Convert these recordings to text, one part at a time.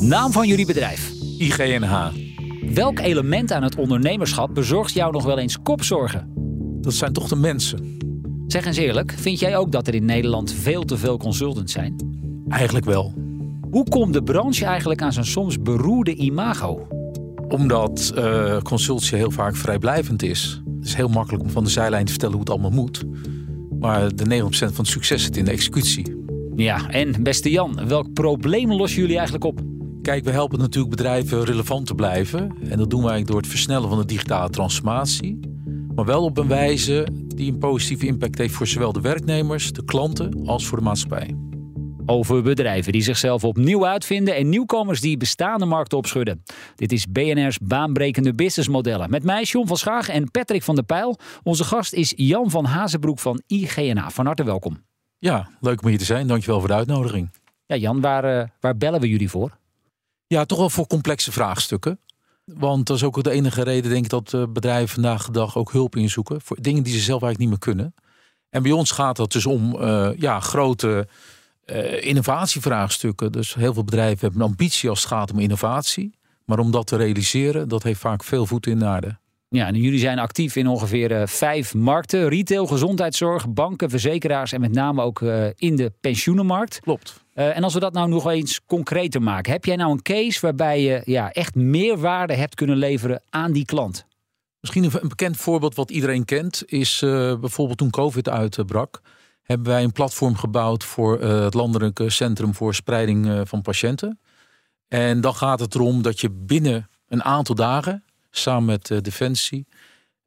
Naam van jullie bedrijf? IGNH. Welk element aan het ondernemerschap bezorgt jou nog wel eens kopzorgen? Dat zijn toch de mensen? Zeg eens eerlijk, vind jij ook dat er in Nederland veel te veel consultants zijn? Eigenlijk wel. Hoe komt de branche eigenlijk aan zijn soms beroerde imago? Omdat uh, consultie heel vaak vrijblijvend is. Het is heel makkelijk om van de zijlijn te vertellen hoe het allemaal moet. Maar de 90% van het succes zit in de executie. Ja, en beste Jan, welk probleem lossen jullie eigenlijk op? Kijk, we helpen natuurlijk bedrijven relevant te blijven. En dat doen wij door het versnellen van de digitale transformatie. Maar wel op een wijze die een positieve impact heeft voor zowel de werknemers, de klanten als voor de maatschappij. Over bedrijven die zichzelf opnieuw uitvinden en nieuwkomers die bestaande markten opschudden. Dit is BNR's baanbrekende businessmodellen. Met mij John van Schaag en Patrick van der Pijl. Onze gast is Jan van Hazenbroek van IGNA. Van harte welkom. Ja, leuk om hier te zijn. Dankjewel voor de uitnodiging. Ja, Jan, waar, uh, waar bellen we jullie voor? Ja, toch wel voor complexe vraagstukken. Want dat is ook de enige reden, denk ik, dat eh, bedrijven vandaag de dag ook hulp inzoeken. Voor dingen die ze zelf eigenlijk niet meer kunnen. En bij ons gaat het dus om uh, ja, grote uh, innovatievraagstukken. Dus heel veel bedrijven hebben een ambitie als het gaat om innovatie. Maar om dat te realiseren, dat heeft vaak veel voet in de aarde. Ja, en jullie zijn actief in ongeveer uh, vijf markten: retail, gezondheidszorg, banken, verzekeraars en met name ook in de pensioenenmarkt. Klopt. Uh, en als we dat nou nog eens concreter maken, heb jij nou een case waarbij je ja, echt meerwaarde hebt kunnen leveren aan die klant? Misschien een, bekend voorbeeld wat iedereen kent, is bijvoorbeeld toen COVID uitbrak hebben wij een platform gebouwd voor uh, het Landelijke Centrum voor Spreiding van Patiënten. En dan gaat het erom dat je binnen een aantal dagen, samen met Defensie,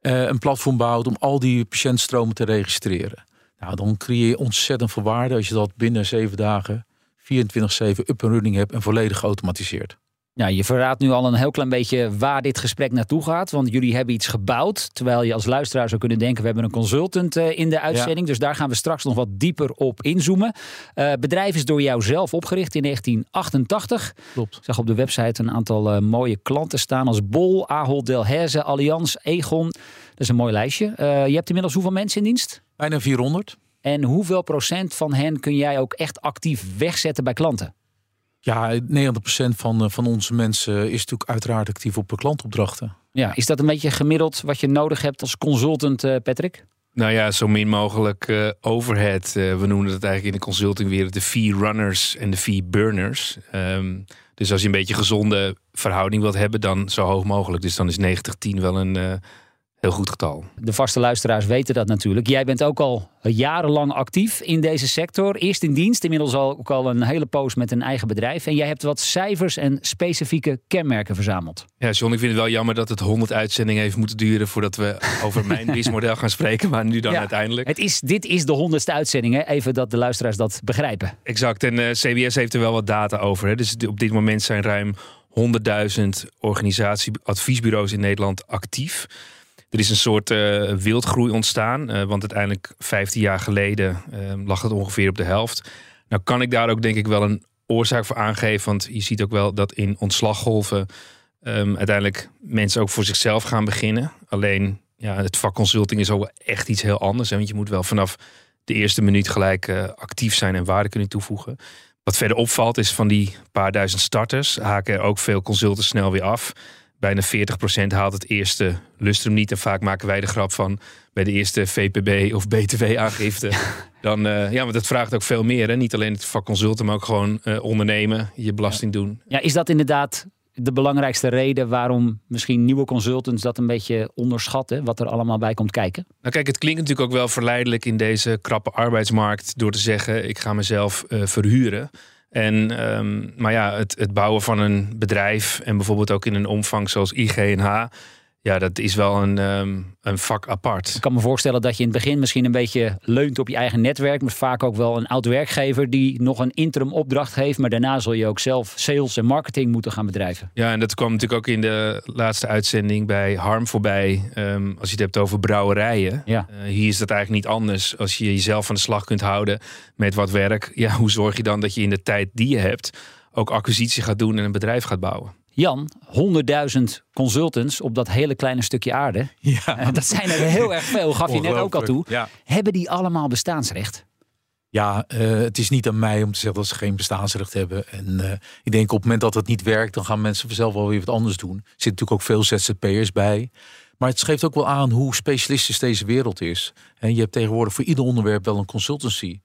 een platform bouwt om al die patiëntstromen te registreren. Nou, dan creëer je ontzettend veel waarde als je dat binnen zeven dagen 24-7 up en running hebt en volledig geautomatiseerd. Ja, je verraadt nu al een heel klein beetje waar dit gesprek naartoe gaat. Want jullie hebben iets gebouwd. Terwijl je als luisteraar zou kunnen denken: we hebben een consultant uh, in de uitzending. Ja. Dus daar gaan we straks nog wat dieper op inzoomen. Uh, het bedrijf is door jou zelf opgericht in 1988. Klopt. Ik zag op de website een aantal uh, mooie klanten staan als Bol, Ahold Delhaize, Allianz, Egon. Dat is een mooi lijstje. je hebt inmiddels hoeveel mensen in dienst? Bijna 400. En hoeveel procent van hen kun jij ook echt actief wegzetten bij klanten? Ja, 90% van, van onze mensen is natuurlijk uiteraard actief op klantopdrachten. Ja, is dat een beetje gemiddeld wat je nodig hebt als consultant, uh, Patrick? Nou ja, zo min mogelijk uh, overhead. Uh, we noemen het eigenlijk in de consultingwereld de fee runners en de fee burners. Um, dus als je een beetje gezonde verhouding wilt hebben, dan zo hoog mogelijk. Dus dan is 90-10 wel een heel goed getal. De vaste luisteraars weten dat natuurlijk. Jij bent ook al jarenlang actief in deze sector. Eerst in dienst, inmiddels al, ook al een hele poos met een eigen bedrijf. En jij hebt wat cijfers en specifieke kenmerken verzameld. Ja, John, ik vind het wel jammer dat het 100 uitzendingen heeft moeten duren voordat we over mijn businessmodel gaan spreken. Maar nu dan ja, uiteindelijk. Het is, dit is de honderdste uitzending, hè? even dat de luisteraars dat begrijpen. Exact, en uh, CBS heeft er wel wat data over. Hè? Dus op dit moment zijn ruim 100.000 organisatie-adviesbureaus in Nederland actief. Er is een soort uh, wildgroei ontstaan. Uh, want uiteindelijk 15 jaar geleden uh, lag het ongeveer op de helft. Nou kan ik daar ook denk ik wel een oorzaak voor aangeven. Want je ziet ook wel dat in ontslaggolven um, uiteindelijk mensen ook voor zichzelf gaan beginnen. Alleen ja, het vak consulting is ook echt iets heel anders. Want je moet wel vanaf de eerste minuut gelijk actief zijn en waarde kunnen toevoegen. Wat verder opvalt is van die paar duizend starters haken er ook veel consultants snel weer af bijna 40% haalt het eerste lustrum niet. En vaak maken wij de grap van bij de eerste VPB of BTW-aangifte. dan, uh, ja, want dat vraagt ook veel meer. Hè? Niet alleen het vak consulten, maar ook gewoon uh, ondernemen, je belasting ja. doen. Ja, is dat inderdaad de belangrijkste reden waarom misschien nieuwe consultants dat een beetje onderschatten, wat er allemaal bij komt kijken? Nou kijk, het klinkt natuurlijk ook wel verleidelijk in deze krappe arbeidsmarkt door te zeggen ik ga mezelf uh, verhuren. En, um, maar ja, het, het, bouwen van een bedrijf en bijvoorbeeld ook in een omvang zoals IGNH. Ja, dat is wel een, ehm, een vak apart. Ik kan me voorstellen dat je in het begin misschien een beetje leunt op je eigen netwerk. Maar vaak ook wel een oud werkgever die nog een interim opdracht heeft. Maar daarna zul je ook zelf sales en marketing moeten gaan bedrijven. Ja, en dat kwam natuurlijk ook in de laatste uitzending bij Harm voorbij. Ehm, als je het hebt over brouwerijen. Ja. Uh, hier is dat eigenlijk niet anders. Als je jezelf aan de slag kunt houden met wat werk. Ja, hoe zorg je dan dat je in de tijd die je hebt ook acquisitie gaat doen en een bedrijf gaat bouwen? Jan, 100.000 consultants op dat hele kleine stukje aarde. Ja. Dat zijn er heel erg veel, gaf je net ook al toe. Ja, Hebben die allemaal bestaansrecht? ja eh, het is niet aan mij om te zeggen dat ze geen bestaansrecht hebben. En eh, ik denk op het moment dat het niet werkt, dan gaan mensen vanzelf wel weer wat anders doen. Er zitten natuurlijk ook veel ZZP'ers bij. Maar het geeft ook wel aan hoe specialistisch deze wereld is. En je hebt tegenwoordig voor ieder onderwerp wel een consultancy.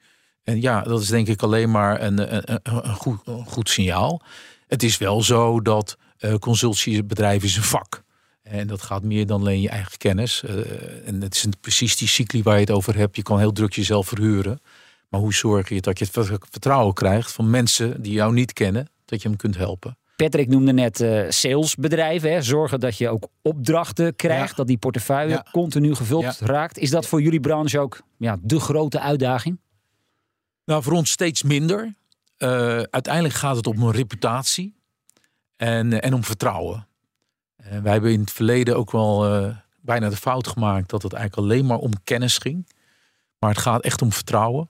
En ja, dat is denk ik alleen maar een, een goed, een goed signaal. Het is wel zo dat uh, consultiebedrijf is een vak. En dat gaat meer dan alleen je eigen kennis. Uh, en het is precies die cycli waar je het over hebt. Je kan heel druk jezelf verhuren. Maar hoe zorg je dat je het vertrouwen krijgt van mensen die jou niet kennen, dat je hem kunt helpen? Patrick noemde net uh, salesbedrijven. Hè? Zorgen dat je ook opdrachten krijgt, ja. dat die portefeuille ja. continu gevuld ja. raakt. Is dat voor jullie branche ook ja, de grote uitdaging? Nou, voor ons steeds minder. Uh, uiteindelijk gaat het om een reputatie en, en om vertrouwen. En wij hebben in het verleden ook wel uh, bijna de fout gemaakt dat het eigenlijk alleen maar om kennis ging. Maar het gaat echt om vertrouwen.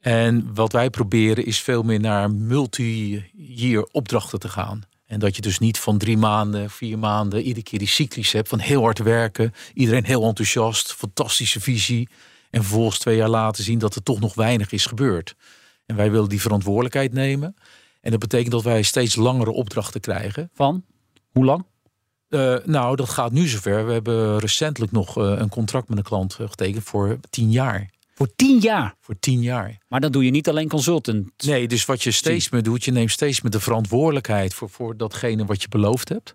En wat wij proberen is veel meer naar multi-year opdrachten te gaan. En dat je dus niet van drie maanden, vier maanden, iedere keer die cyclies hebt van heel hard werken. Iedereen heel enthousiast, fantastische visie. En vervolgens twee jaar later zien dat er toch nog weinig is gebeurd. En wij willen die verantwoordelijkheid nemen. En dat betekent dat wij steeds langere opdrachten krijgen. Van? Hoe lang? Uh, nou, dat gaat nu zover. We hebben recentelijk nog uh, een contract met een klant getekend voor tien jaar. Voor tien jaar? Voor tien jaar. Maar dan doe je niet alleen consultant. Nee, dus wat je steeds meer doet, je neemt steeds meer de verantwoordelijkheid voor, voor datgene wat je beloofd hebt.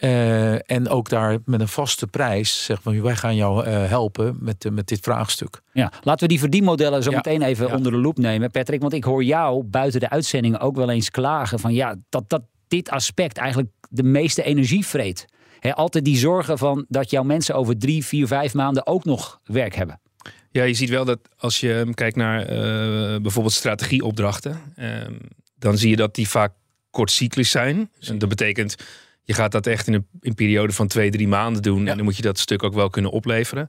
Uh, en ook daar met een vaste prijs zeg van wij gaan jou uh, helpen met, uh, met dit vraagstuk. Ja, laten we die verdienmodellen zo ja. meteen even ja. onder de loep nemen, Patrick. Want ik hoor jou buiten de uitzending ook wel eens klagen van ja, dat, dat dit aspect eigenlijk de meeste energie vreet. He, altijd die zorgen van dat jouw mensen over drie, vier, vijf maanden ook nog werk hebben. Ja, je ziet wel dat als je kijkt naar bijvoorbeeld strategieopdrachten, dan zie je dat die vaak kortcyclisch zijn. En dat betekent je gaat dat echt in een, in een periode van twee, drie maanden doen. Ja. En dan moet je dat stuk ook wel kunnen opleveren.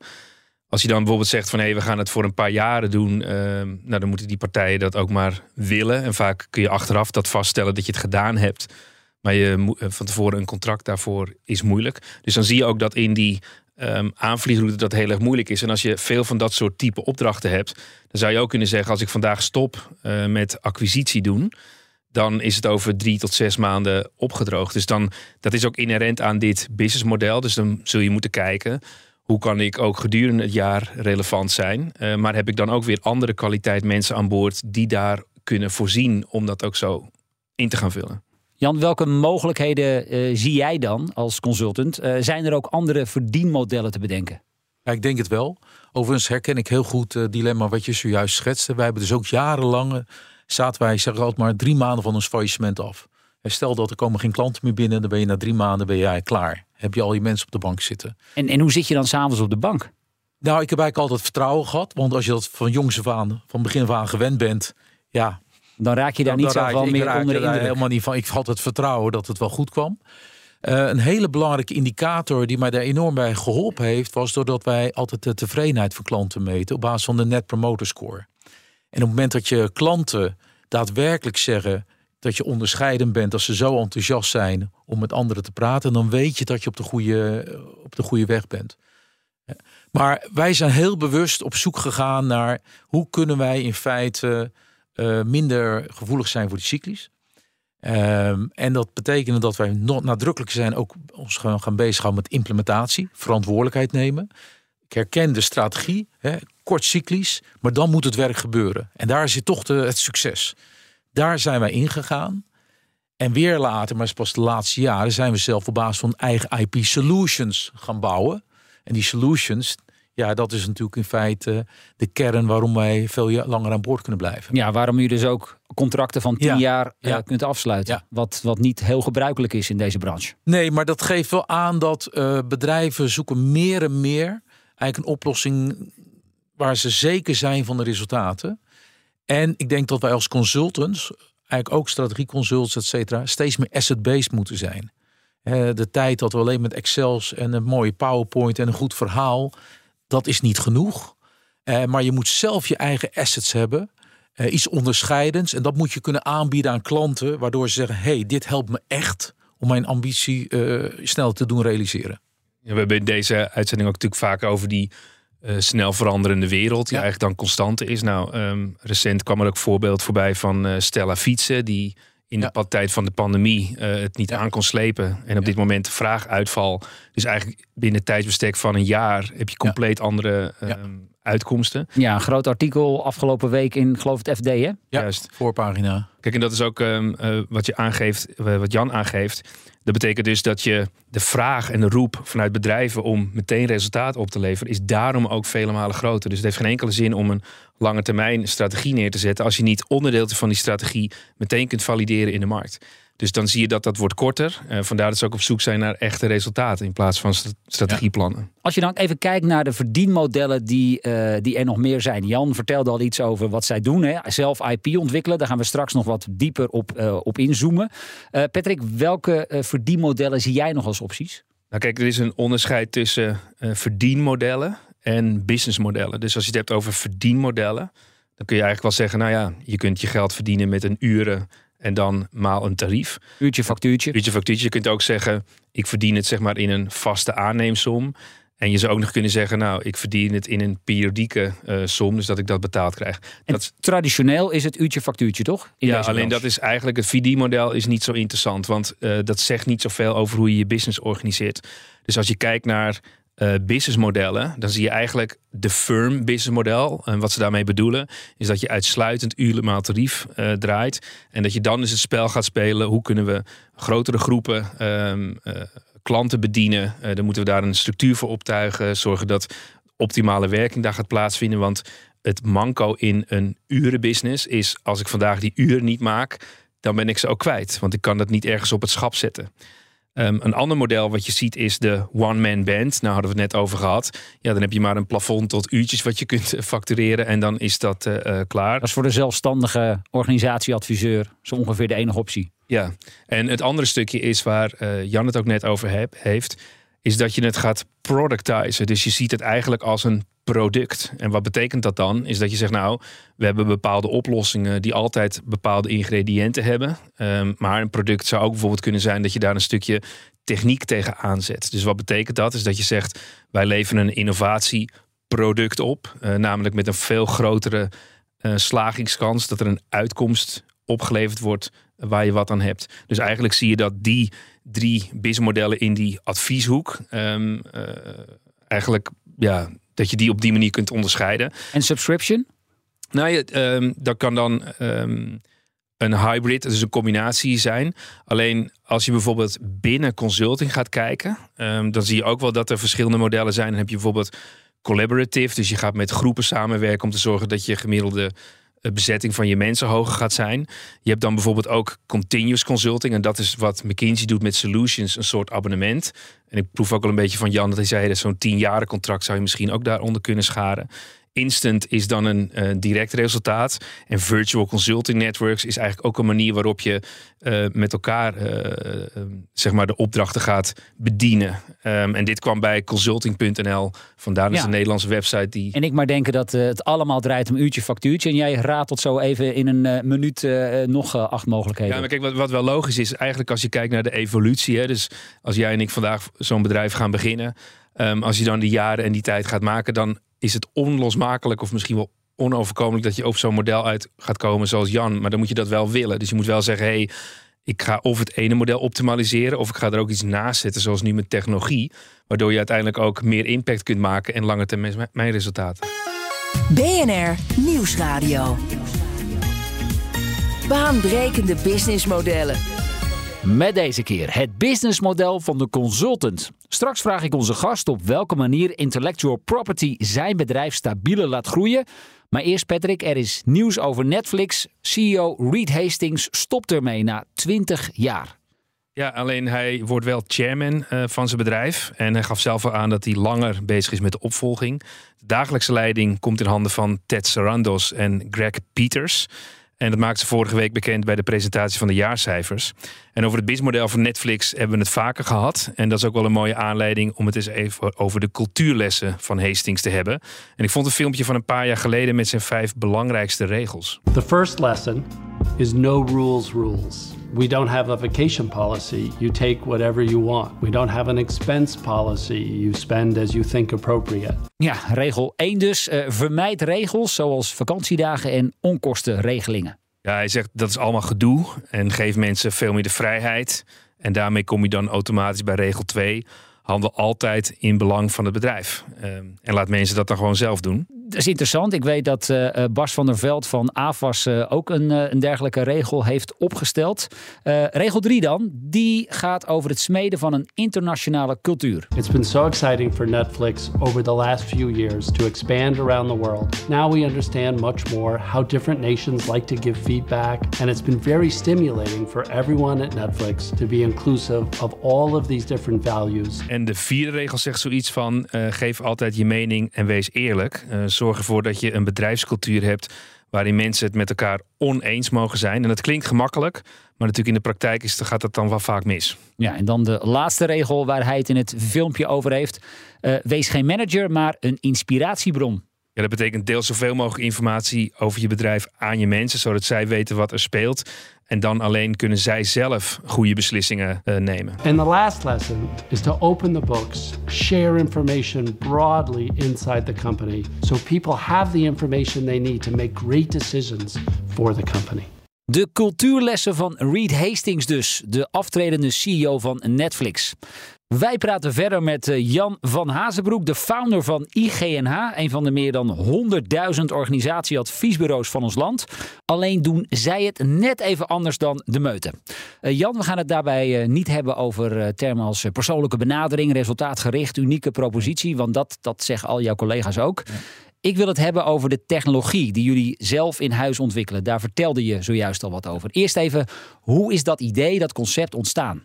Als je dan bijvoorbeeld zegt van hé, hey, we gaan het voor een paar jaren doen. Uh, nou, dan moeten die partijen dat ook maar willen. En vaak kun je achteraf dat vaststellen dat je het gedaan hebt. Maar je van tevoren een contract daarvoor is moeilijk. Dus dan zie je ook dat in die um, aanvliegroute dat heel erg moeilijk is. En als je veel van dat soort type opdrachten hebt, dan zou je ook kunnen zeggen: als ik vandaag stop uh, met acquisitie doen dan is het over drie tot zes maanden opgedroogd. Dus dan, dat is ook inherent aan dit businessmodel. Dus dan zul je moeten kijken, hoe kan ik ook gedurende het jaar relevant zijn? Uh, maar heb ik dan ook weer andere kwaliteit mensen aan boord die daar kunnen voorzien om dat ook zo in te gaan vullen? Jan, welke mogelijkheden uh, zie jij dan als consultant? Uh, zijn er ook andere verdienmodellen te bedenken? Ja, ik denk het wel. Overigens herken ik heel goed het dilemma wat je zojuist schetste. Wij hebben dus ook jarenlange zaten wij, zeg altijd maar, drie maanden van ons faillissement af. En stel dat er komen geen klanten meer binnen, dan ben je na drie maanden ben jij klaar. Heb je al je mensen op de bank zitten. En, en hoe zit je dan s'avonds op de bank? Nou, ik heb eigenlijk altijd vertrouwen gehad. Want als je dat van jongs af aan, van begin af aan gewend bent, ja. Dan raak je daar niet zo van meer onder de indruk. helemaal niet van. Ik had het vertrouwen dat het wel goed kwam. Uh, een hele belangrijke indicator die mij daar enorm bij geholpen heeft, was doordat wij altijd de tevredenheid van klanten meten op basis van de Net Promoter Score. En op het moment dat je klanten daadwerkelijk zeggen dat je onderscheidend bent, als ze zo enthousiast zijn om met anderen te praten, dan weet je dat je op de goede, op de goede weg bent. Maar wij zijn heel bewust op zoek gegaan naar hoe kunnen wij in feite uh, minder gevoelig zijn voor die cyclies. Um, en dat betekent dat wij nog nadrukkelijk zijn ook ons gaan, gaan bezighouden met implementatie, verantwoordelijkheid nemen. Ik herken de strategie, hè, kort cyclisch, maar dan moet het werk gebeuren. En daar zit toch de, het succes. Daar zijn wij ingegaan. En weer later, maar pas de laatste jaren, zijn we zelf op basis van eigen IP solutions gaan bouwen. En die solutions, Ja, dat is natuurlijk in feite de kern waarom wij veel langer aan boord kunnen blijven. Ja, waarom u dus ook contracten van tien jaar uh, kunt afsluiten. Wat, wat niet heel gebruikelijk is in deze branche. Nee, maar dat geeft wel aan dat uh, bedrijven zoeken meer en meer eigenlijk een oplossing waar ze zeker zijn van de resultaten. En ik denk dat wij als consultants, eigenlijk ook strategieconsults, et cetera, steeds meer asset-based moeten zijn. De tijd dat we alleen met Excels en een mooie PowerPoint en een goed verhaal, dat is niet genoeg. Eh, maar je moet zelf je eigen assets hebben. Eh, iets onderscheidends. En dat moet je kunnen aanbieden aan klanten. Waardoor ze zeggen, hey, dit helpt me echt om mijn ambitie uh, snel te doen realiseren. We hebben in deze uitzending ook natuurlijk vaak over die uh, snel veranderende wereld. Die eigenlijk dan constante is. Nou, um, recent kwam er ook voorbeeld voorbij van Stella Fietsen. Die in de tijd van de pandemie uh, het niet aan kon slepen. En op dit moment vraaguitval. Dus eigenlijk binnen tijdsbestek van een jaar heb je compleet andere uh, uitkomsten. Ja, een groot artikel afgelopen week in, geloof het FD, hè? Juist, voorpagina. Kijk, en dat is ook um, uh, wat je aangeeft, wat Jan aangeeft. Dat betekent dus dat je de vraag en de roep vanuit bedrijven om meteen resultaat op te leveren, is daarom ook vele malen groter. Dus het heeft geen enkele zin om een lange termijn strategie neer te zetten als je niet onderdeel van die strategie meteen kunt valideren in de markt. Dus dan zie je dat dat wordt korter. Uh, vandaar dat ze ook op zoek zijn naar echte resultaten in plaats van strategieplannen. Als je dan even kijkt naar de verdienmodellen die, uh, die er nog meer zijn. Jan vertelde al iets over wat zij doen. Hè? Zelf IP ontwikkelen. Daar gaan we straks nog wat dieper op, uh, op inzoomen. Patrick, welke verdienmodellen zie jij nog als opties? Nou kijk, er is een onderscheid tussen verdienmodellen en businessmodellen. Dus als je het hebt over verdienmodellen, dan kun je eigenlijk wel zeggen, nou ja, je kunt je geld verdienen met een uren en dan maal een tarief. Uurtje factuurtje. Uurtje factuurtje. Je kunt ook zeggen, ik verdien het zeg maar in een vaste aanneemsom. En je zou ook nog kunnen zeggen, nou, ik verdien het in een periodieke uh, som, dus dat ik dat betaald krijg. En dat, traditioneel is het uurtje factuurtje, toch? In ja, alleen dat is eigenlijk het VD-model is niet zo interessant, want uh, dat zegt niet zoveel over hoe je je business organiseert. Dus als je kijkt naar uh, businessmodellen, dan zie je eigenlijk de firm businessmodel. En wat ze daarmee bedoelen, is dat je uitsluitend uurmaal tarief uh, draait. En dat je dan dus het spel gaat spelen. Hoe kunnen we grotere groepen um, uh, klanten bedienen? dan moeten we daar een structuur voor optuigen. Zorgen dat optimale werking daar gaat plaatsvinden. Want het manco in een urenbusiness is als ik vandaag die uren niet maak, dan ben ik ze ook kwijt. Want ik kan dat niet ergens op het schap zetten. Um, een ander model wat je ziet is de one-man band. Nou hadden we het net over gehad. Ja, dan heb je maar een plafond tot uurtjes wat je kunt factureren en dan is dat uh, uh, klaar. Dat is voor de zelfstandige organisatieadviseur zo ongeveer de enige optie. Ja, en het andere stukje is waar uh, Jan het ook net over heb, heeft, is dat je het gaat productizen. Dus je ziet het eigenlijk als een product. En wat betekent dat dan? Is dat je zegt, nou, we hebben bepaalde oplossingen die altijd bepaalde ingrediënten hebben. Um, maar een product zou ook bijvoorbeeld kunnen zijn dat je daar een stukje techniek tegen aanzet. Dus wat betekent dat? Is dat je zegt, wij leveren een innovatieproduct op. Uh, namelijk met een veel grotere uh, slagingskans dat er een uitkomst opgeleverd wordt waar je wat aan hebt. Dus eigenlijk zie je dat die drie businessmodellen in die advieshoek um, uh, eigenlijk ja, dat je die op die manier kunt onderscheiden. En subscription? Nou, je, um, dat kan dan um, een hybrid, dus een combinatie zijn. Alleen als je bijvoorbeeld binnen consulting gaat kijken, dan zie je ook wel dat er verschillende modellen zijn. Dan heb je bijvoorbeeld collaborative, dus je gaat met groepen samenwerken om te zorgen dat je gemiddelde bezetting van je mensen hoger gaat zijn. Je hebt dan bijvoorbeeld ook continuous consulting. En dat is wat McKinsey doet met solutions, een soort abonnement. En ik proef ook al een beetje van Jan dat hij zei... zo'n tien contract zou je misschien ook daaronder kunnen scharen. Instant is dan een uh, direct resultaat. En virtual consulting networks is eigenlijk ook een manier waarop je uh, met elkaar uh, zeg maar de opdrachten gaat bedienen. Um, en dit kwam bij consulting.nl. Vandaar dus ja. een Nederlandse website die. En ik maar denken dat het allemaal draait om uurtje factuurtje. En jij ratelt zo even in een minuut nog acht mogelijkheden. Ja, maar kijk, wat, wat wel logisch is, eigenlijk als je kijkt naar de evolutie. Hè, dus als jij en ik vandaag zo'n bedrijf gaan beginnen. Um, als je dan die jaren en die tijd gaat maken, dan is het onlosmakelijk of misschien wel onoverkomelijk dat je op zo'n model uit gaat komen zoals Jan. Maar dan moet je dat wel willen. Dus je moet wel zeggen, hey, ik ga of het ene model optimaliseren of ik ga er ook iets naast zetten, zoals nu met technologie. Waardoor je uiteindelijk ook meer impact kunt maken en langer termijn mijn resultaten. BNR Nieuwsradio. Baanbrekende businessmodellen Met deze keer het businessmodel van de consultant. Straks vraag ik onze gast op welke manier intellectual property zijn bedrijf stabieler laat groeien. Maar eerst Patrick, er is nieuws over Netflix. CEO Reed Hastings stopt ermee na 20 jaar. Ja, alleen hij wordt wel chairman uh, van zijn bedrijf. En hij gaf zelf aan dat hij langer bezig is met de opvolging. De dagelijkse leiding komt in handen van Ted Sarandos en Greg Peters. En dat maakte ze vorige week bekend bij de presentatie van de jaarcijfers. En over het businessmodel van Netflix hebben we het vaker gehad. En dat is ook wel een mooie aanleiding om het eens even over de cultuurlessen van Hastings te hebben. En ik vond een filmpje van een paar jaar geleden met zijn vijf belangrijkste regels. The first lesson is no rules rules. We don't have a vacation policy. You take whatever you want. We don't have an expense policy. You spend as you think appropriate. Ja, regel 1 dus. Uh, vermijd regels zoals vakantiedagen en onkostenregelingen. Ja, hij zegt dat is allemaal gedoe en geef mensen veel meer de vrijheid. En daarmee kom je dan automatisch bij regel 2. Handel altijd in belang van het bedrijf. Uh, en laat mensen dat dan gewoon zelf doen dat is interessant. Ik weet dat uh, Bas van der Veld van AFAS uh, ook een, uh, een, dergelijke regel heeft opgesteld. regel 3 dan, die gaat over het smeden van een internationale cultuur. It's been so exciting for Netflix over the last few years to expand around the world. Now we understand much more how different nations like to give feedback and it's been very stimulating for everyone at Netflix to be inclusive of all of these different values. En de vierde regel zegt zoiets van geef altijd je mening en wees eerlijk zorg ervoor dat je een bedrijfscultuur hebt waarin mensen het met elkaar oneens mogen zijn. En dat klinkt gemakkelijk, maar natuurlijk in de praktijk is, gaat dat dan wel vaak mis. Ja, en dan de laatste regel waar hij het in het filmpje over heeft. Uh, wees geen manager, maar een inspiratiebron. Ja, dat betekent deel zoveel mogelijk informatie over je bedrijf aan je mensen, zodat zij weten wat er speelt. En dan alleen kunnen zij zelf goede beslissingen uh, nemen. And the last lesson is to open the books, share information broadly inside the company, so people have the information they need to make great decisions for the company. De cultuurlessen van Reed Hastings dus, de aftredende CEO van Netflix. Wij praten verder met eh, Jan van Hazenbroek, de founder van IGNH, een van de meer dan 100.000 organisatieadviesbureaus van ons land. Alleen doen zij het net even anders dan de meute. Uh, Jan, we gaan het daarbij uh, niet hebben over termen als persoonlijke benadering, resultaatgericht, unieke propositie, want dat, dat zeggen al jouw collega's ook. Ik wil het hebben over de technologie die jullie zelf in huis ontwikkelen. Daar vertelde je zojuist al wat over. Eerst even, hoe is dat idee, dat concept ontstaan?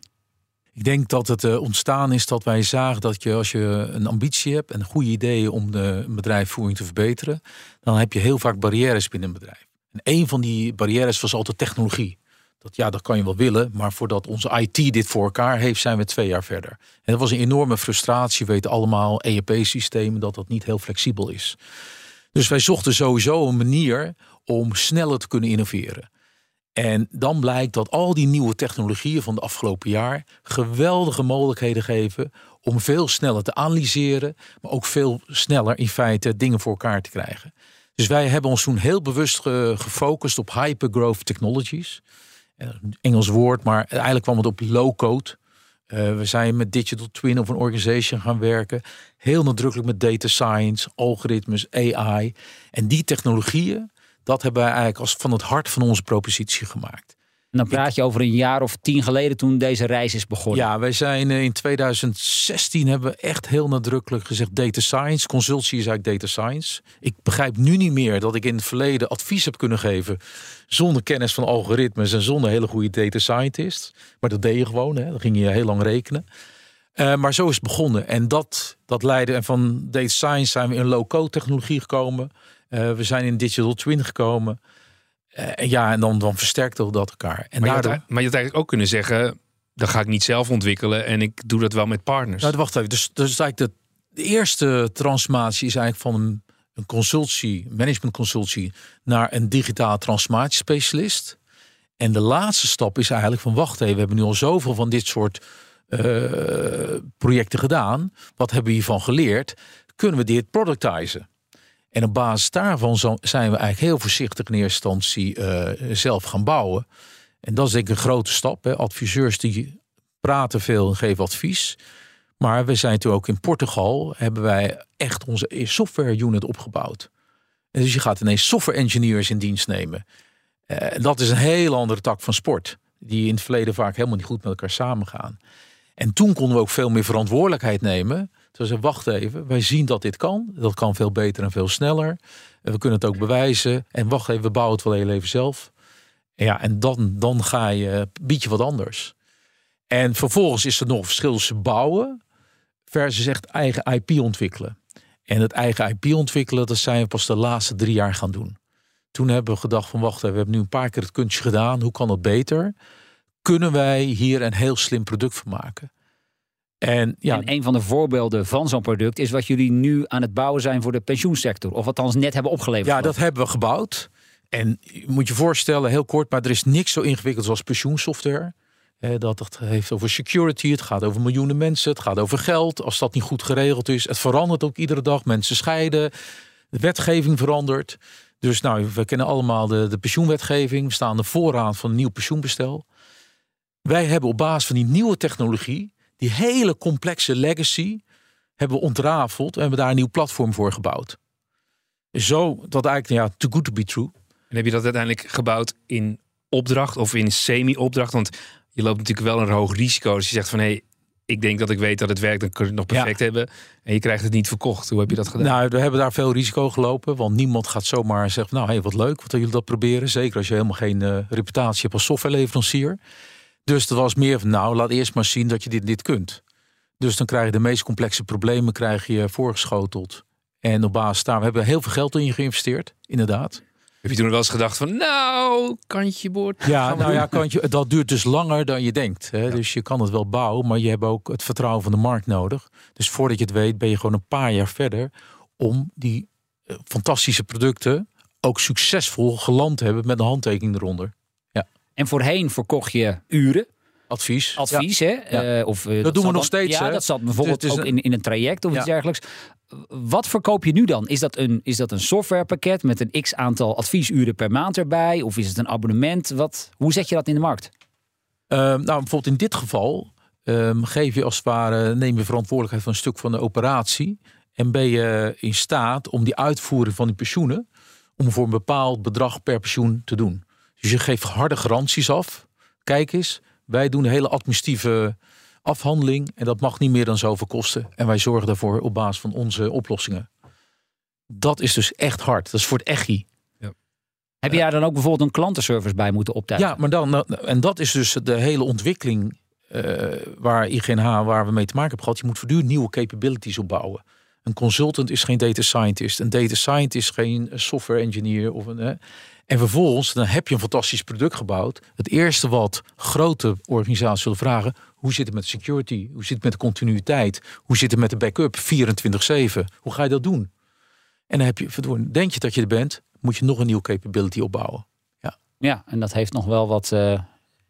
Ik denk dat het uh, ontstaan is dat wij zagen dat je als je een ambitie hebt en goede ideeën om de bedrijfsvoering te verbeteren, dan heb je heel vaak barrières binnen een bedrijf. En een van die barrières was altijd technologie. Dat, ja, dat kan je wel willen, maar voordat onze IT dit voor elkaar heeft, zijn we twee jaar verder. En dat was een enorme frustratie. We weten allemaal, ERP-systemen, dat dat niet heel flexibel is. Dus wij zochten sowieso een manier om sneller te kunnen innoveren. En dan blijkt dat al die nieuwe technologieën van de afgelopen jaar geweldige mogelijkheden geven om veel sneller te analyseren, maar ook veel sneller in feite dingen voor elkaar te krijgen. Dus wij hebben ons toen heel bewust gefocust op hypergrowth technologies. Een Engels woord, maar eigenlijk kwam het op low code. Uh, we zijn met Digital Twin of een organization gaan werken. Heel nadrukkelijk met data science, algoritmes, AI. En die technologieën, dat hebben wij eigenlijk als van het hart van onze propositie gemaakt. En dan praat je over een jaar of tien geleden toen deze reis is begonnen. Ja, wij zijn eh, in 2016 hebben we echt heel nadrukkelijk gezegd data science. Consultie is eigenlijk data science. Ik begrijp nu niet meer dat ik in het verleden advies heb kunnen geven zonder kennis van algoritmes en zonder hele goede data scientists. Maar dat deed je gewoon, hè? dan ging je heel lang rekenen. Uh, maar zo is het begonnen. En dat, dat leidde. En van data science zijn we in low-code technologie gekomen. Uh, we zijn in digital twin gekomen. Uh, ja, en dan, dan versterkte dat elkaar. En maar, daardoor... je had, maar je had eigenlijk ook kunnen zeggen... dat ga ik niet zelf ontwikkelen en ik doe dat wel met partners. Nou, wacht even. Dus, dus eigenlijk de, de eerste transformatie is eigenlijk van een, een consultie, management consultie... naar een digitaal transformatiespecialist. En de laatste stap is eigenlijk van... wacht even, we hebben nu al zoveel van dit soort uh, projecten gedaan. Wat hebben we hiervan geleerd? Kunnen we dit productizen? En op basis daarvan zijn we eigenlijk heel voorzichtig in eerste instantie uh, zelf gaan bouwen. En dat is denk ik een grote stap. Hè. Adviseurs die praten veel en geven advies. Maar we zijn toen ook in Portugal, hebben wij echt onze software unit opgebouwd. En dus je gaat ineens software engineers in dienst nemen. Uh, dat is een heel andere tak van sport. die in het verleden vaak helemaal niet goed met elkaar samengaan. En toen konden we ook veel meer verantwoordelijkheid nemen. Ze wacht even, wij zien dat dit kan. Dat kan veel beter en veel sneller. En we kunnen het ook bewijzen. En wacht even, we bouwen het wel heel even zelf. Ja, en dan, dan ga je, bied je wat anders. En vervolgens is er nog verschil tussen bouwen versus echt eigen IP ontwikkelen. En het eigen IP ontwikkelen, dat zijn we pas de laatste drie jaar gaan doen. Toen hebben we gedacht van wacht, we hebben nu een paar keer het kunstje gedaan. Hoe kan dat beter? Kunnen wij hier een heel slim product van maken? En, ja, en een van de voorbeelden van zo'n product is wat jullie nu aan het bouwen zijn voor de pensioensector. Of althans net hebben opgeleverd. Ja, dat hebben we gebouwd. En je moet je voorstellen, heel kort, maar er is niks zo ingewikkeld als pensioensoftware. dat het heeft over security, het gaat over miljoenen mensen, het gaat over geld. Als dat niet goed geregeld is, het verandert ook iedere dag. Mensen scheiden, de wetgeving verandert. Dus nou, we kennen allemaal de, de pensioenwetgeving. We staan de vooraan van een nieuw pensioenbestel. Wij hebben op basis van die nieuwe technologie, die hele complexe legacy, hebben we ontrafeld en hebben daar een nieuw platform voor gebouwd. Zo dat eigenlijk, ja, too good to be true. En heb je dat uiteindelijk gebouwd in opdracht of in semi-opdracht? Want je loopt natuurlijk wel een hoog risico als je zegt van hé, hey, ik denk dat ik weet dat het werkt, dan kun je het nog perfect hebben. En je krijgt het niet verkocht. Hoe heb je dat gedaan? Nou, we hebben daar veel risico gelopen. Want niemand gaat zomaar zeggen, nou, hey, wat leuk wat jullie dat proberen. Zeker als je helemaal geen uh, reputatie hebt als softwareleverancier. Dus dat was meer van, nou, laat eerst maar zien dat je dit, dit kunt. Dus dan krijg je de meest complexe problemen krijg je voorgeschoteld. En op basis daar, we hebben heel veel geld in je geïnvesteerd, inderdaad. Heb je toen wel eens gedacht van, nou, kantje boord? Ja, nou ja, kantje, dat duurt dus langer dan je denkt. Hè? Dus je kan het wel bouwen, maar je hebt ook het vertrouwen van de markt nodig. Dus voordat je het weet, ben je gewoon een paar jaar verder om die eh, fantastische producten ook succesvol geland te hebben met een handtekening eronder. En voorheen verkocht je uren. Advies. Advies, hè? Uh, of, uh, dat, doen we nog steeds. Ja, dat zat bijvoorbeeld ook in, in een traject of iets dergelijks. Wat verkoop je nu dan? Is dat, een, is dat een softwarepakket met een x aantal adviesuren per maand erbij? Of is het een abonnement? Wat, hoe zet je dat in de markt? Uh, nou, bijvoorbeeld in dit geval um, geef je als het ware, neem je verantwoordelijkheid van een stuk van de operatie. En ben je in staat om die uitvoering van die pensioenen, om voor een bepaald bedrag per pensioen te doen. Dus je geeft harde garanties af. Kijk eens, wij doen de hele administratieve afhandeling en dat mag niet meer dan zoveel kosten. En wij zorgen daarvoor op basis van onze oplossingen. Dat is dus echt hard. Dat is voor het echi. Ja. Heb je daar dan ook bijvoorbeeld een klantenservice bij moeten optuigen? Ja, maar dan, en dat is dus de hele ontwikkeling uh, waar IGNH, waar we mee te maken hebben gehad. Je moet voortdurend nieuwe capabilities opbouwen. Een consultant is geen data scientist. Een data scientist is geen software engineer. Of een, en vervolgens, dan heb je een fantastisch product gebouwd. Het eerste wat grote organisaties zullen vragen: hoe zit het met security? Hoe zit het met de continuïteit? Hoe zit het met de backup 24-7? Hoe ga je dat doen? En dan heb je, denk je dat je er bent, moet je nog een nieuwe capability opbouwen. Ja, ja en dat heeft nog wel wat uh,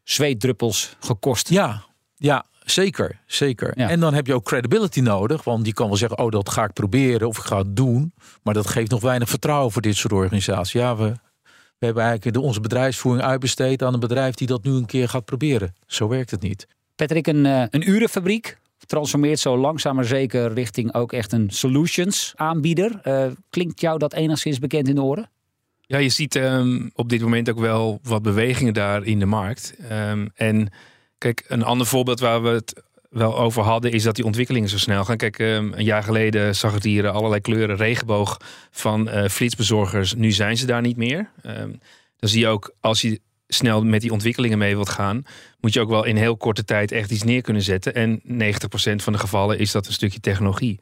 zweetdruppels gekost. Ja, ja, Zeker, zeker. En dan heb je ook credibility nodig, want die kan wel zeggen: Oh, dat ga ik proberen of ik ga het doen. Maar dat geeft nog weinig vertrouwen voor dit soort organisaties. Ja, we, we hebben eigenlijk de, onze bedrijfsvoering uitbesteed aan een bedrijf die dat nu een keer gaat proberen. Zo werkt het niet. Patrick, een, eh, een urenfabriek transformeert zo langzaam maar zeker richting ook echt een solutions aanbieder. Uh, klinkt jou dat enigszins bekend in de oren? Ja, je ziet um, op dit moment ook wel wat bewegingen daar in de markt. Um, en kijk, een ander voorbeeld waar we het wel over hadden, is dat die ontwikkelingen zo snel gaan. Kijk, um, een jaar geleden zag het hier allerlei kleuren regenboog van uh, flitsbezorgers. Nu zijn ze daar niet meer. dan zie je ook, als je snel met die ontwikkelingen mee wilt gaan, moet je ook wel in heel korte tijd echt iets neer kunnen zetten. En 90% van de gevallen is dat een stukje technologie.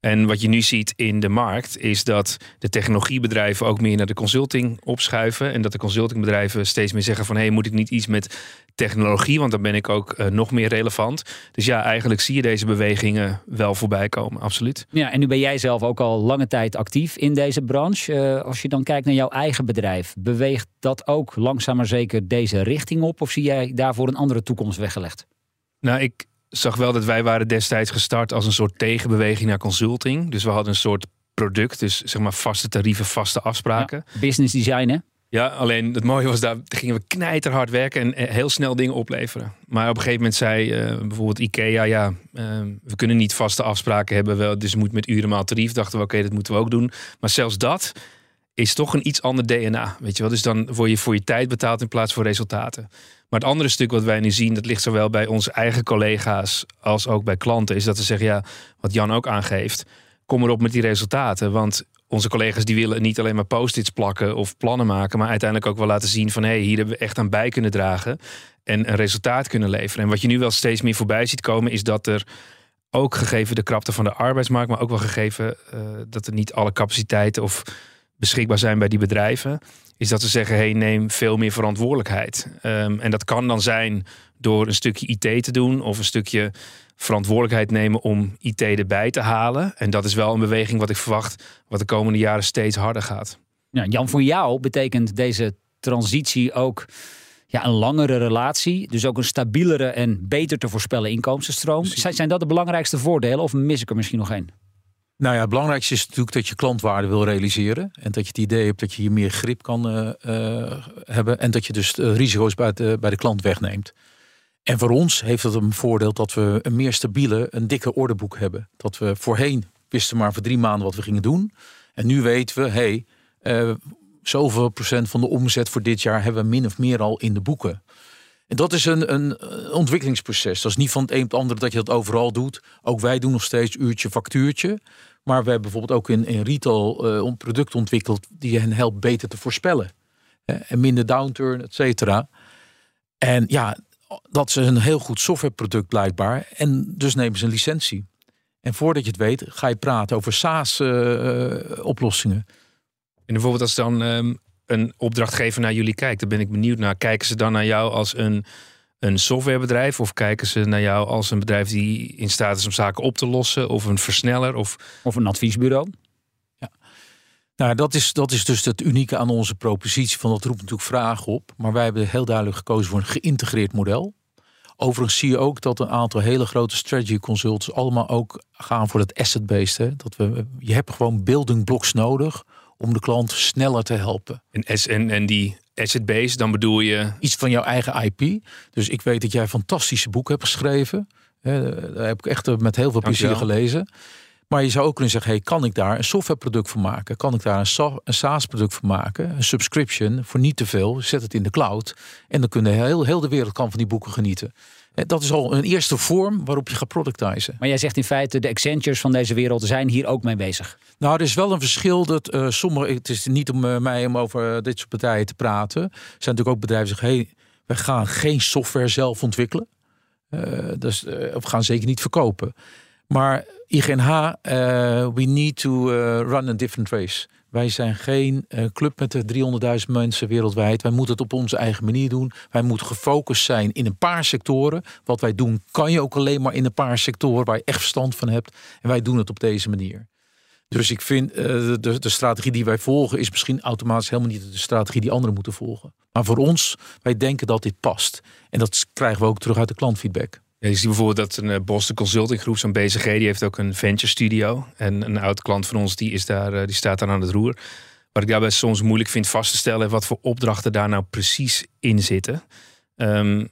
En wat je nu ziet in de markt is dat de technologiebedrijven ook meer naar de consulting opschuiven. En dat de consultingbedrijven steeds meer zeggen van hé, hey, moet ik niet iets met technologie, want dan ben ik ook uh, nog meer relevant. Dus ja, eigenlijk zie je deze bewegingen wel voorbij komen, absoluut. Ja, en nu ben jij zelf ook al lange tijd actief in deze branche. Uh, als je dan kijkt naar jouw eigen bedrijf, beweegt dat ook langzaam maar zeker deze richting op? Of zie jij daarvoor een andere toekomst weggelegd? Nou, ik, zag wel dat wij waren destijds gestart als een soort tegenbeweging naar consulting. Dus we hadden een soort product, dus zeg maar vaste tarieven, vaste afspraken. business design, hè? Ja, alleen het mooie was, daar gingen we knijterhard werken en eh, heel snel dingen opleveren. Maar op een gegeven moment zei uh, bijvoorbeeld IKEA, ja, uh, we kunnen niet vaste afspraken hebben, wel, dus moet met uren maal tarief. Dachten we, oké, dat moeten we ook doen. Maar zelfs dat is toch een iets ander DNA. Weet je wel? Dus dan word je voor je tijd betaald in plaats van resultaten. Maar het andere stuk wat wij nu zien, dat ligt zowel bij onze eigen collega's als ook bij klanten, is dat ze zeggen, ja, wat Jan ook aangeeft, kom erop met die resultaten. Want onze collega's die willen niet alleen maar post-its plakken of plannen maken, maar uiteindelijk ook wel laten zien van hé, hey, hier hebben we echt aan bij kunnen dragen en een resultaat kunnen leveren. En wat je nu wel steeds meer voorbij ziet komen, is dat er ook gegeven de krapte van de arbeidsmarkt, maar ook wel gegeven uh, dat er niet alle capaciteiten of beschikbaar zijn bij die bedrijven, is dat ze zeggen: hey, neem veel meer verantwoordelijkheid. Um, en dat kan dan zijn door een stukje IT te doen of een stukje verantwoordelijkheid nemen om IT erbij te halen. En dat is wel een beweging wat ik verwacht, wat de komende jaren steeds harder gaat. Ja, Jan, voor jou betekent deze transitie ook ja, een langere relatie. Dus ook een stabielere en beter te voorspellen inkomstenstroom. Zijn, zijn dat de belangrijkste voordelen of mis ik er misschien nog één? Nou ja, het belangrijkste is natuurlijk dat je klantwaarde wil realiseren. En dat je het idee hebt dat je hier meer grip kan uh, uh, hebben. En dat je dus risico's bij de, bij de klant wegneemt. En voor ons heeft het een voordeel dat we een meer stabiele, een dikke orderboek hebben. Dat we voorheen wisten maar voor drie maanden wat we gingen doen. En nu weten we, hé, hey, zoveel procent van de omzet voor dit jaar hebben we min of meer al in de boeken. En dat is een, een ontwikkelingsproces. Dat is niet van het een op het andere dat je dat overal doet. Ook wij doen nog steeds uurtje factuurtje. Maar we hebben bijvoorbeeld ook in, in retail uh, product ontwikkeld die hen helpt beter te voorspellen. En minder downturn, et cetera. En ja, dat is een heel goed softwareproduct blijkbaar. En dus nemen ze een licentie. En voordat je het weet, ga je praten over SaaS-oplossingen. Uh, en bijvoorbeeld als dan um, een opdrachtgever naar jullie kijkt, dan ben ik benieuwd naar. Kijken ze dan naar jou als een, een softwarebedrijf? Of kijken ze naar jou als een bedrijf die in staat is om zaken op te lossen? Of een versneller? Of, of een adviesbureau? Ja. Nou, dat is, dat is dus het unieke aan onze propositie. Van dat roept natuurlijk vragen op. Maar wij hebben heel duidelijk gekozen voor een geïntegreerd model. Overigens zie je ook dat een aantal hele grote strategy consultants allemaal ook gaan voor het asset-based. Dat we, je hebt gewoon building blocks nodig om de klant sneller te helpen. En, en, en die asset base, dan bedoel je? Iets van jouw eigen IP. Dus ik weet dat jij fantastische boeken hebt geschreven. Daar heb ik echt met heel veel plezier gelezen. Maar je zou ook kunnen zeggen, hey, kan ik daar een softwareproduct van maken? Kan ik daar een, een SaaS-product van maken? Een subscription voor niet te veel. Zet het in de cloud. En dan kunnen heel, heel de wereld kan van die boeken genieten. Dat is al een eerste vorm waarop je gaat productizen. Maar jij zegt in feite, de Accentures van deze wereld zijn hier ook mee bezig. Nou, er is wel een verschil dat uh, sommige. Het is niet om uh, mij om over dit soort partijen te praten. Er zijn natuurlijk ook bedrijven die zeggen: hey, we gaan geen software zelf ontwikkelen. Uh, dus, of gaan zeker niet verkopen. Maar IGNH, we need to run a different race. Wij zijn geen uh, club met de 300.000 mensen wereldwijd. Wij moeten het op onze eigen manier doen. Wij moeten gefocust zijn in een paar sectoren. Wat wij doen kan je ook alleen maar in een paar sectoren waar je echt verstand van hebt. En wij doen het op deze manier. Dus ik vind uh, de, de strategie die wij volgen is misschien automatisch helemaal niet de strategie die anderen moeten volgen. Maar voor ons, wij denken dat dit past. En dat krijgen we ook terug uit de klantfeedback. Je ziet bijvoorbeeld dat een uh, Boston Consulting Groep, zo'n BCG, die heeft ook een venture studio. En een oud klant van ons, die, is daar, uh, die staat daar aan het roer. Wat ik daarbij soms moeilijk vind vast te stellen, wat voor opdrachten daar nou precies in zitten. Um,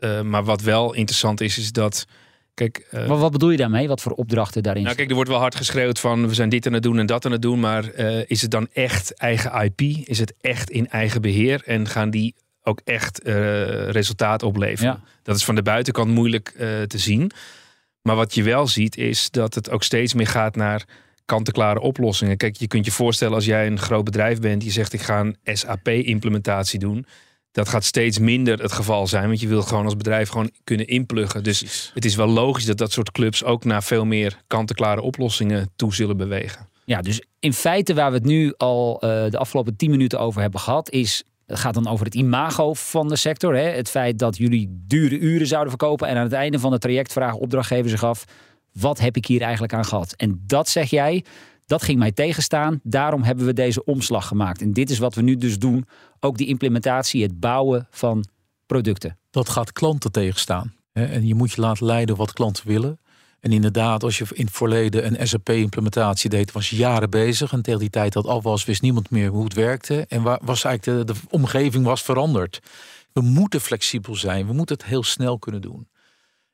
uh, maar wat wel interessant is, is dat. Kijk, maar wat bedoel je daarmee? Wat voor opdrachten daarin? Nou, kijk, er wordt wel hard geschreeuwd van we zijn dit aan het doen en dat aan het doen. Maar is het dan echt eigen IP? Is het echt in eigen beheer? En gaan die ook echt uh, resultaat opleveren. Dat is van de buitenkant moeilijk uh, te zien. Maar wat je wel ziet is dat het ook steeds meer gaat naar kant-en-klare oplossingen. Kijk, je kunt je voorstellen als jij een groot bedrijf bent, die zegt ik ga een SAP-implementatie doen. Dat gaat steeds minder het geval zijn, want je wil gewoon als bedrijf gewoon kunnen inpluggen. Dus het is wel logisch dat dat soort clubs ook naar veel meer kant-en-klare oplossingen toe zullen bewegen. Ja, dus in feite waar we het nu al uh, de afgelopen tien minuten over hebben gehad, is het gaat dan over het imago van de sector. Hè? Het feit dat jullie dure uren zouden verkopen. En aan het einde van het traject vragen opdrachtgevers zich af: wat heb ik hier eigenlijk aan gehad? En dat zeg jij, dat ging mij tegenstaan. Daarom hebben we deze omslag gemaakt. En dit is wat we nu dus doen. Ook die implementatie, het bouwen van producten. Dat gaat klanten tegenstaan. En je moet je laten leiden wat klanten willen. En inderdaad, als je in het verleden een SAP-implementatie deed, was je jaren bezig. En tegen die tijd dat al was, wist niemand meer hoe het werkte. En was eigenlijk de, de omgeving was veranderd. We moeten flexibel zijn. We moeten het heel snel kunnen doen.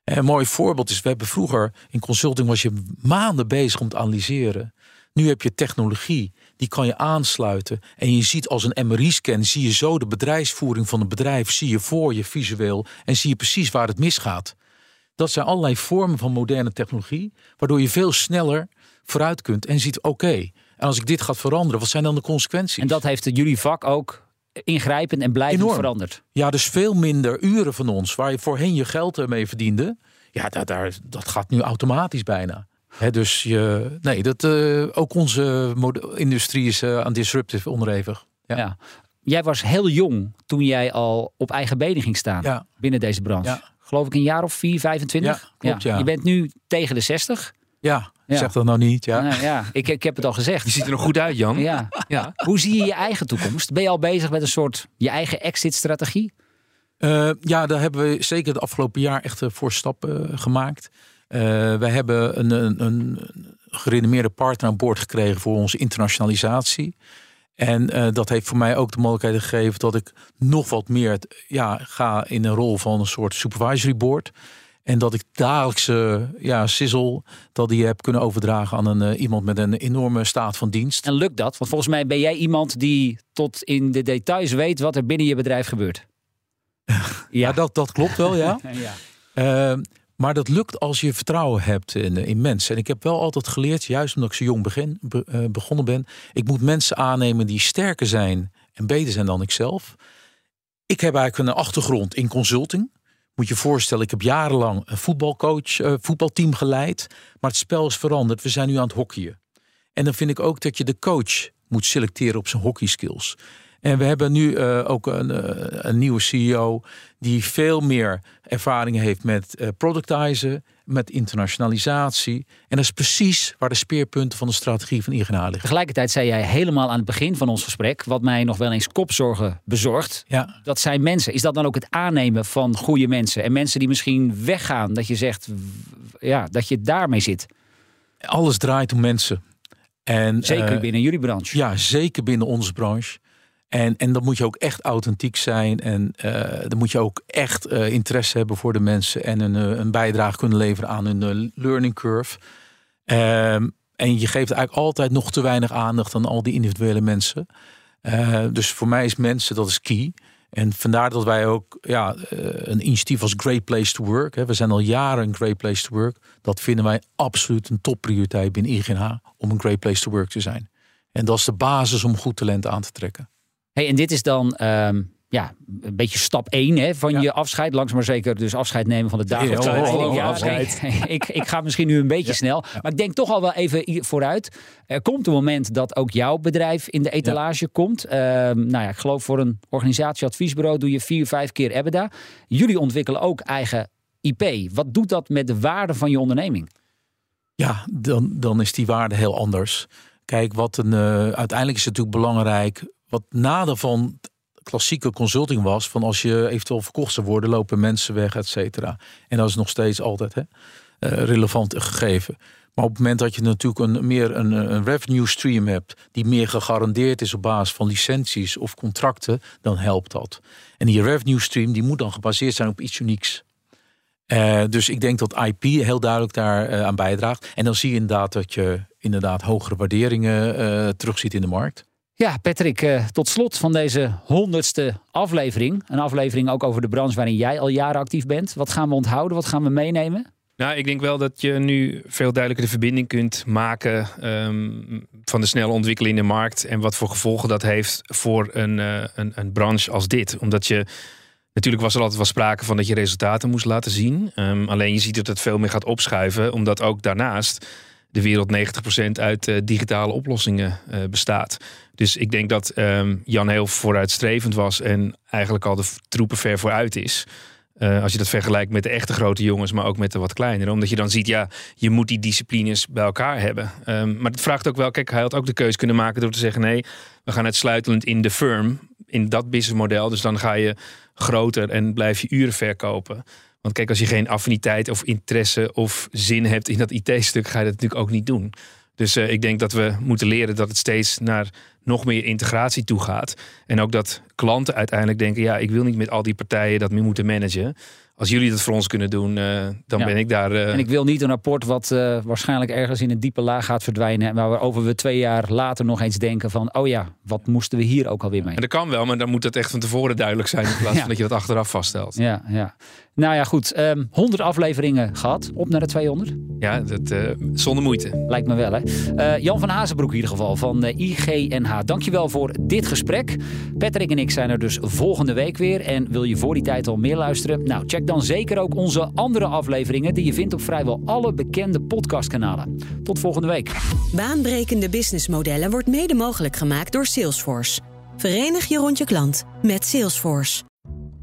En een mooi voorbeeld is, we hebben vroeger in consulting was je maanden bezig om te analyseren. Nu heb je technologie die kan je aansluiten. En je ziet als een MRI-scan, zie je zo de bedrijfsvoering van het bedrijf, zie je voor je visueel en zie je precies waar het misgaat. Dat zijn allerlei vormen van moderne technologie, waardoor je veel sneller vooruit kunt en ziet: oké, en als ik dit ga veranderen, wat zijn dan de consequenties? En dat heeft jullie vak ook ingrijpend en blijvend Enorm. veranderd. Ja, dus veel minder uren van ons, waar je voorheen je geld mee verdiende. Ja, daar, daar, dat gaat nu automatisch bijna. He, dus je, nee, dat, uh, ook onze industrie is uh, aan disruptive onderhevig. Ja. ja. Jij was heel jong toen jij al op eigen benen ging staan ja. binnen deze branche. Ja. Geloof ik een jaar of 4, 25? Ja, klopt, ja. Je bent nu tegen de 60. Ja, zeg dat nou niet. Ja. Nou, ja. Ik, ik heb het al gezegd. Je ziet er nog goed uit, Jan. Ja. ja. Hoe zie je je eigen toekomst? Ben je al bezig met een soort je eigen exit-strategie? Uh, ja, daar hebben we zeker het afgelopen jaar echt voor stappen uh, gemaakt. Uh, wij hebben een, een, een gerenommeerde partner aan boord gekregen voor onze internationalisatie. En uh, dat heeft voor mij ook de mogelijkheid gegeven dat ik nog wat meer ja, ga in een rol van een soort supervisory board. En dat ik dagelijkse ja, sizzle, dat die heb kunnen overdragen aan een, uh, iemand met een enorme staat van dienst. En lukt dat? Want volgens mij ben jij iemand die tot in de details weet wat er binnen je bedrijf gebeurt. ja, ja dat, dat klopt wel, ja. ja. Uh, maar dat lukt als je vertrouwen hebt in, in, mensen. En ik heb wel altijd geleerd, juist omdat ik zo jong begin, be, uh, begonnen ben, ik moet mensen aannemen die sterker zijn en beter zijn dan ikzelf. Ik heb eigenlijk een achtergrond in consulting. Moet je voorstellen, ik heb jarenlang een voetbalcoach, uh, voetbalteam geleid. Maar het spel is veranderd. We zijn nu aan het hockeyen. En dan vind ik ook dat je de coach moet selecteren op zijn hockeyskills. En we hebben nu uh, ook een, uh, een, nieuwe CEO die veel meer ervaring heeft met uh, productizen, met internationalisatie. En dat is precies waar de speerpunten van de strategie van IGNA liggen. Tegelijkertijd zei jij helemaal aan het begin van ons gesprek, wat mij nog wel eens kopzorgen bezorgt. Ja. Dat zijn mensen. Is dat dan ook het aannemen van goede mensen? En mensen die misschien weggaan, dat je zegt ja, dat je daarmee zit. Alles draait om mensen. En, zeker binnen jullie branche. Ja, zeker binnen onze branche. En, en dan moet je ook echt authentiek zijn. En uh, dan moet je ook echt uh, interesse hebben voor de mensen. En een, uh, een bijdrage kunnen leveren aan hun learning curve. Um, en je geeft eigenlijk altijd nog te weinig aandacht aan al die individuele mensen. dus voor mij is mensen, dat is key. En vandaar dat wij ook ja, een initiatief als Great Place to Work. Hè, we zijn al jaren een Great Place to Work. Dat vinden wij absoluut een topprioriteit binnen IGNH. Om een Great Place to Work te zijn. En dat is de basis om goed talent aan te trekken. Hey, en dit is dan um, ja, een beetje stap 1 hè, van Ja. je afscheid. Langzaam maar zeker dus afscheid nemen van de dagelijkse Ja, oh, Ja, afscheid. ik, ik ga misschien nu een beetje snel. Maar ik denk toch al wel even vooruit. Er komt een moment dat ook jouw bedrijf in de etalage komt. Ehm, nou ja, ik geloof voor een organisatieadviesbureau doe je vier, vijf keer EBITDA. Jullie ontwikkelen ook eigen IP. Wat doet dat met de waarde van je onderneming? Ja, dan, dan is die waarde heel anders. Kijk, wat een, eh, uiteindelijk is het natuurlijk belangrijk. Wat nadeel van klassieke consulting was, van als je eventueel verkocht zou worden, lopen mensen weg, et cetera. En dat is nog steeds altijd hè, eh, relevant gegeven. Maar op het moment dat je natuurlijk een, meer een, een revenue stream hebt, die meer gegarandeerd is op basis van licenties of contracten, dan helpt dat. En die revenue stream die moet dan gebaseerd zijn op iets unieks. Eh, dus ik denk dat IP heel duidelijk daar eh, aan bijdraagt. En dan zie je inderdaad dat je inderdaad hogere waarderingen eh terugziet in de markt. Ja, Patrick, eh, tot slot van deze honderdste aflevering. Een aflevering ook over de branche waarin jij al jaren actief bent. Wat gaan we onthouden? Wat gaan we meenemen? Nou, ik denk wel dat je nu veel duidelijker de verbinding kunt maken ehm, van de snelle ontwikkeling in de markt en wat voor gevolgen dat heeft voor een, eh, een, een branche als dit. Omdat je natuurlijk was er altijd wel sprake van dat je resultaten moest laten zien. Ehm, alleen je ziet dat het veel meer gaat opschuiven, omdat ook daarnaast de wereld 90% uit eh, digitale oplossingen bestaat. Dus ik denk dat ehm, Jan heel vooruitstrevend was en eigenlijk al de troepen ver vooruit is. Eh, als je dat vergelijkt met de echte grote jongens, maar ook met de wat kleinere. Omdat je dan ziet, ja, je moet die disciplines bij elkaar hebben. Ehm, maar het vraagt ook wel, kijk, hij had ook de keuze kunnen maken door te zeggen: nee, we gaan uitsluitend in de firm, in dat businessmodel. Dus dan ga je groter en blijf je uren verkopen. Want kijk, als je geen affiniteit of interesse of zin hebt in dat IT-stuk, ga je dat natuurlijk ook niet doen. Dus eh, ik denk dat we moeten leren dat het steeds naar nog meer integratie toe gaat. En ook dat klanten uiteindelijk denken: ja, ik wil niet met al die partijen dat meer moeten managen. als jullie dat voor ons kunnen doen, eh, dan Ja. ben ik daar. eh, En ik wil niet een rapport wat eh, waarschijnlijk ergens in een diepe laag gaat verdwijnen. En waarover we twee jaar later nog eens denken van... oh ja, wat moesten we hier ook alweer mee? En dat kan wel, maar dan moet het echt van tevoren duidelijk zijn. In plaats Ja. van dat je dat achteraf vaststelt. Ja, ja. Nou ja, goed. ehm 100 afleveringen gehad. Op naar de 200. Ja, dat, eh, zonder moeite. Lijkt me wel, hè? Eh, Jan van Hazenbroek in ieder geval van eh, IGNH. Dankjewel voor dit gesprek. Patrick en ik zijn er dus volgende week weer. En wil je voor die tijd al meer luisteren? Nou, check dan zeker ook onze andere afleveringen... die je vindt op vrijwel alle bekende podcastkanalen. Tot volgende week. Baanbrekende businessmodellen wordt mede mogelijk gemaakt door Salesforce. Verenig je rond je klant met Salesforce.